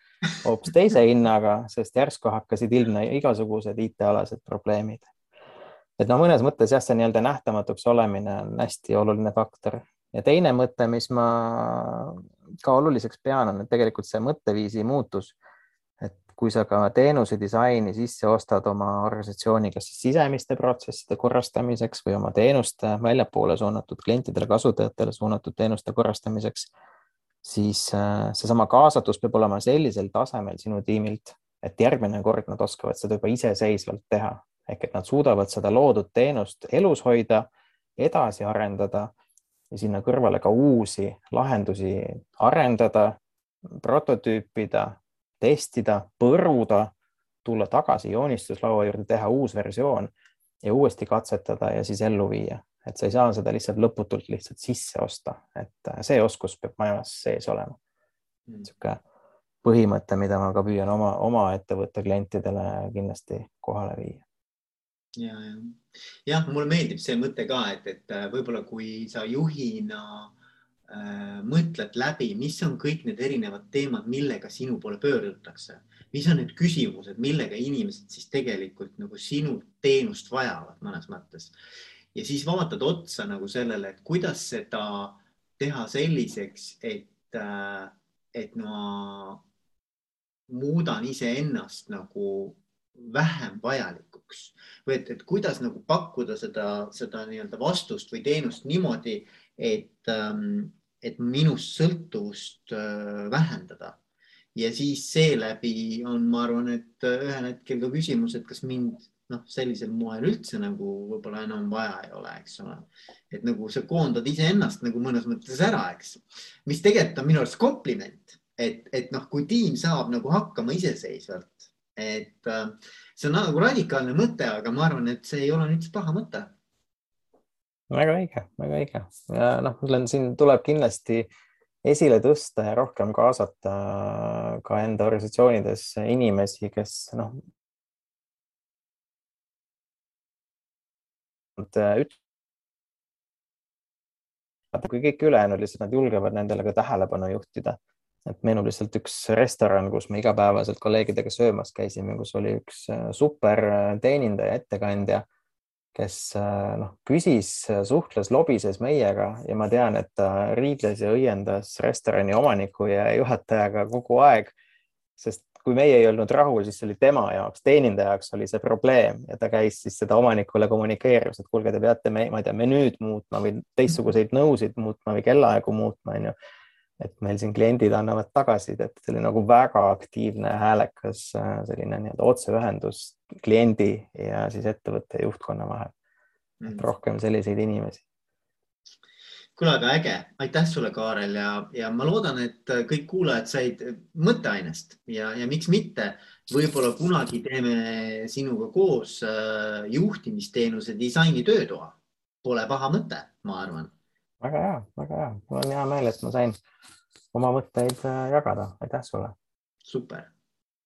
hoopis teise hinnaga, sest järsku hakkasid ilmne igasugused IT-alased probleemid. et no mõnes mõttes jah, see nii-öelda nähtamatuks olemine on hästi oluline faktor ja teine mõte, mis ma ka oluliseks pean, on, tegelikult see mõtteviisi muutus. et kui sa ka teenuse disaini sisse ostad oma organisatsiooni, kas siis sisemiste protsesside korrastamiseks või oma teenuste väljapoole suunatud klientidele, kasutajatele suunatud teenuste korrastamiseks siis äh, seesama kaasatus peab olema sellisel tasemel sinu tiimilt, et järgmine kord nad oskavad seda juba iseseisvalt teha. Ehk et nad suudavad seda loodud teenust elus hoida, edasi arendada ja sinna kõrvale ka uusi lahendusi arendada, prototüüpida, testida, põruda, tulla tagasi joonistuslaua juurde, teha uus versioon ja uuesti katsetada ja siis ellu viia et sa ei saa seda lihtsalt lõputult lihtsalt sisse osta, et äh, see oskus peab majas sees olema. Mm.. niisugune põhimõte, mida ma ka püüan oma, oma ettevõtte klientidele kindlasti kohale viia. ja, ja, jah, mulle meeldib see mõte ka, et, et äh, võib-olla kui sa juhina äh, mõtled läbi, mis on kõik need erinevad teemad, millega sinu poole pöördutakse, mis on need küsimused, millega inimesed siis tegelikult nagu sinu teenust vajavad mõnes mõttes ja siis vaatad otsa nagu sellele, et kuidas seda teha selliseks, et, äh, et ma muudan iseennast nagu vähem vajalikuks või et, et kuidas nagu pakkuda seda, seda nii-öelda vastust või teenust niimoodi, et, ähm, et minust sõltuvust äh, vähendada. ja siis seeläbi on, ma arvan, et ühel hetkel ka küsimus, et kas mind noh, sellisel moel üldse nagu võib-olla enam vaja ei ole, eks ole. et nagu sa koondad iseennast nagu mõnes mõttes ära, eks, mis tegelikult on minu arust kompliment, et, et noh, kui tiim saab nagu hakkama iseseisvalt, et äh, see on nagu radikaalne mõte, aga ma arvan, et see ei ole üldse paha mõte. väga õige, väga õige ja noh, mul on siin tuleb kindlasti esile tõsta ja rohkem kaasata ka enda organisatsioonides inimesi, kes noh, üt-. kui kõik ülejäänud lihtsalt nad julgevad nendele ka tähelepanu juhtida, et meenub lihtsalt üks restoran, kus me igapäevaselt kolleegidega söömas käisime, kus oli üks äh, super äh, teenindaja, ettekandja, kes noh, küsis, suhtles, lobises meiega ja ma tean, et ta riidles ja õiendas restorani omaniku ja juhatajaga kogu aeg sest kui meie ei olnud rahul, siis oli tema jaoks, teenindaja jaoks oli see probleem ja ta käis siis seda omanikule kommunikeerimas, et kuulge, te peate, ma ei tea, menüüd muutma või teistsuguseid nõusid muutma või kellaaegu muutma, onju. et meil siin kliendid annavad tagasisidet, see oli nagu väga aktiivne, häälekas selline nii-öelda otseühendus kliendi ja siis ettevõtte juhtkonna vahel. et mm. rohkem selliseid inimesi kuule, aga äge, aitäh sulle, Kaarel ja, ja ma loodan, et kõik kuulajad said mõtteainest ja, ja miks mitte, võib-olla kunagi teeme sinuga koos äh, juhtimisteenuse disaini töötoa. Pole paha mõte, ma arvan. väga hea, väga hea, mul on hea meel, et ma sain oma mõtteid äh, jagada, aitäh sulle. super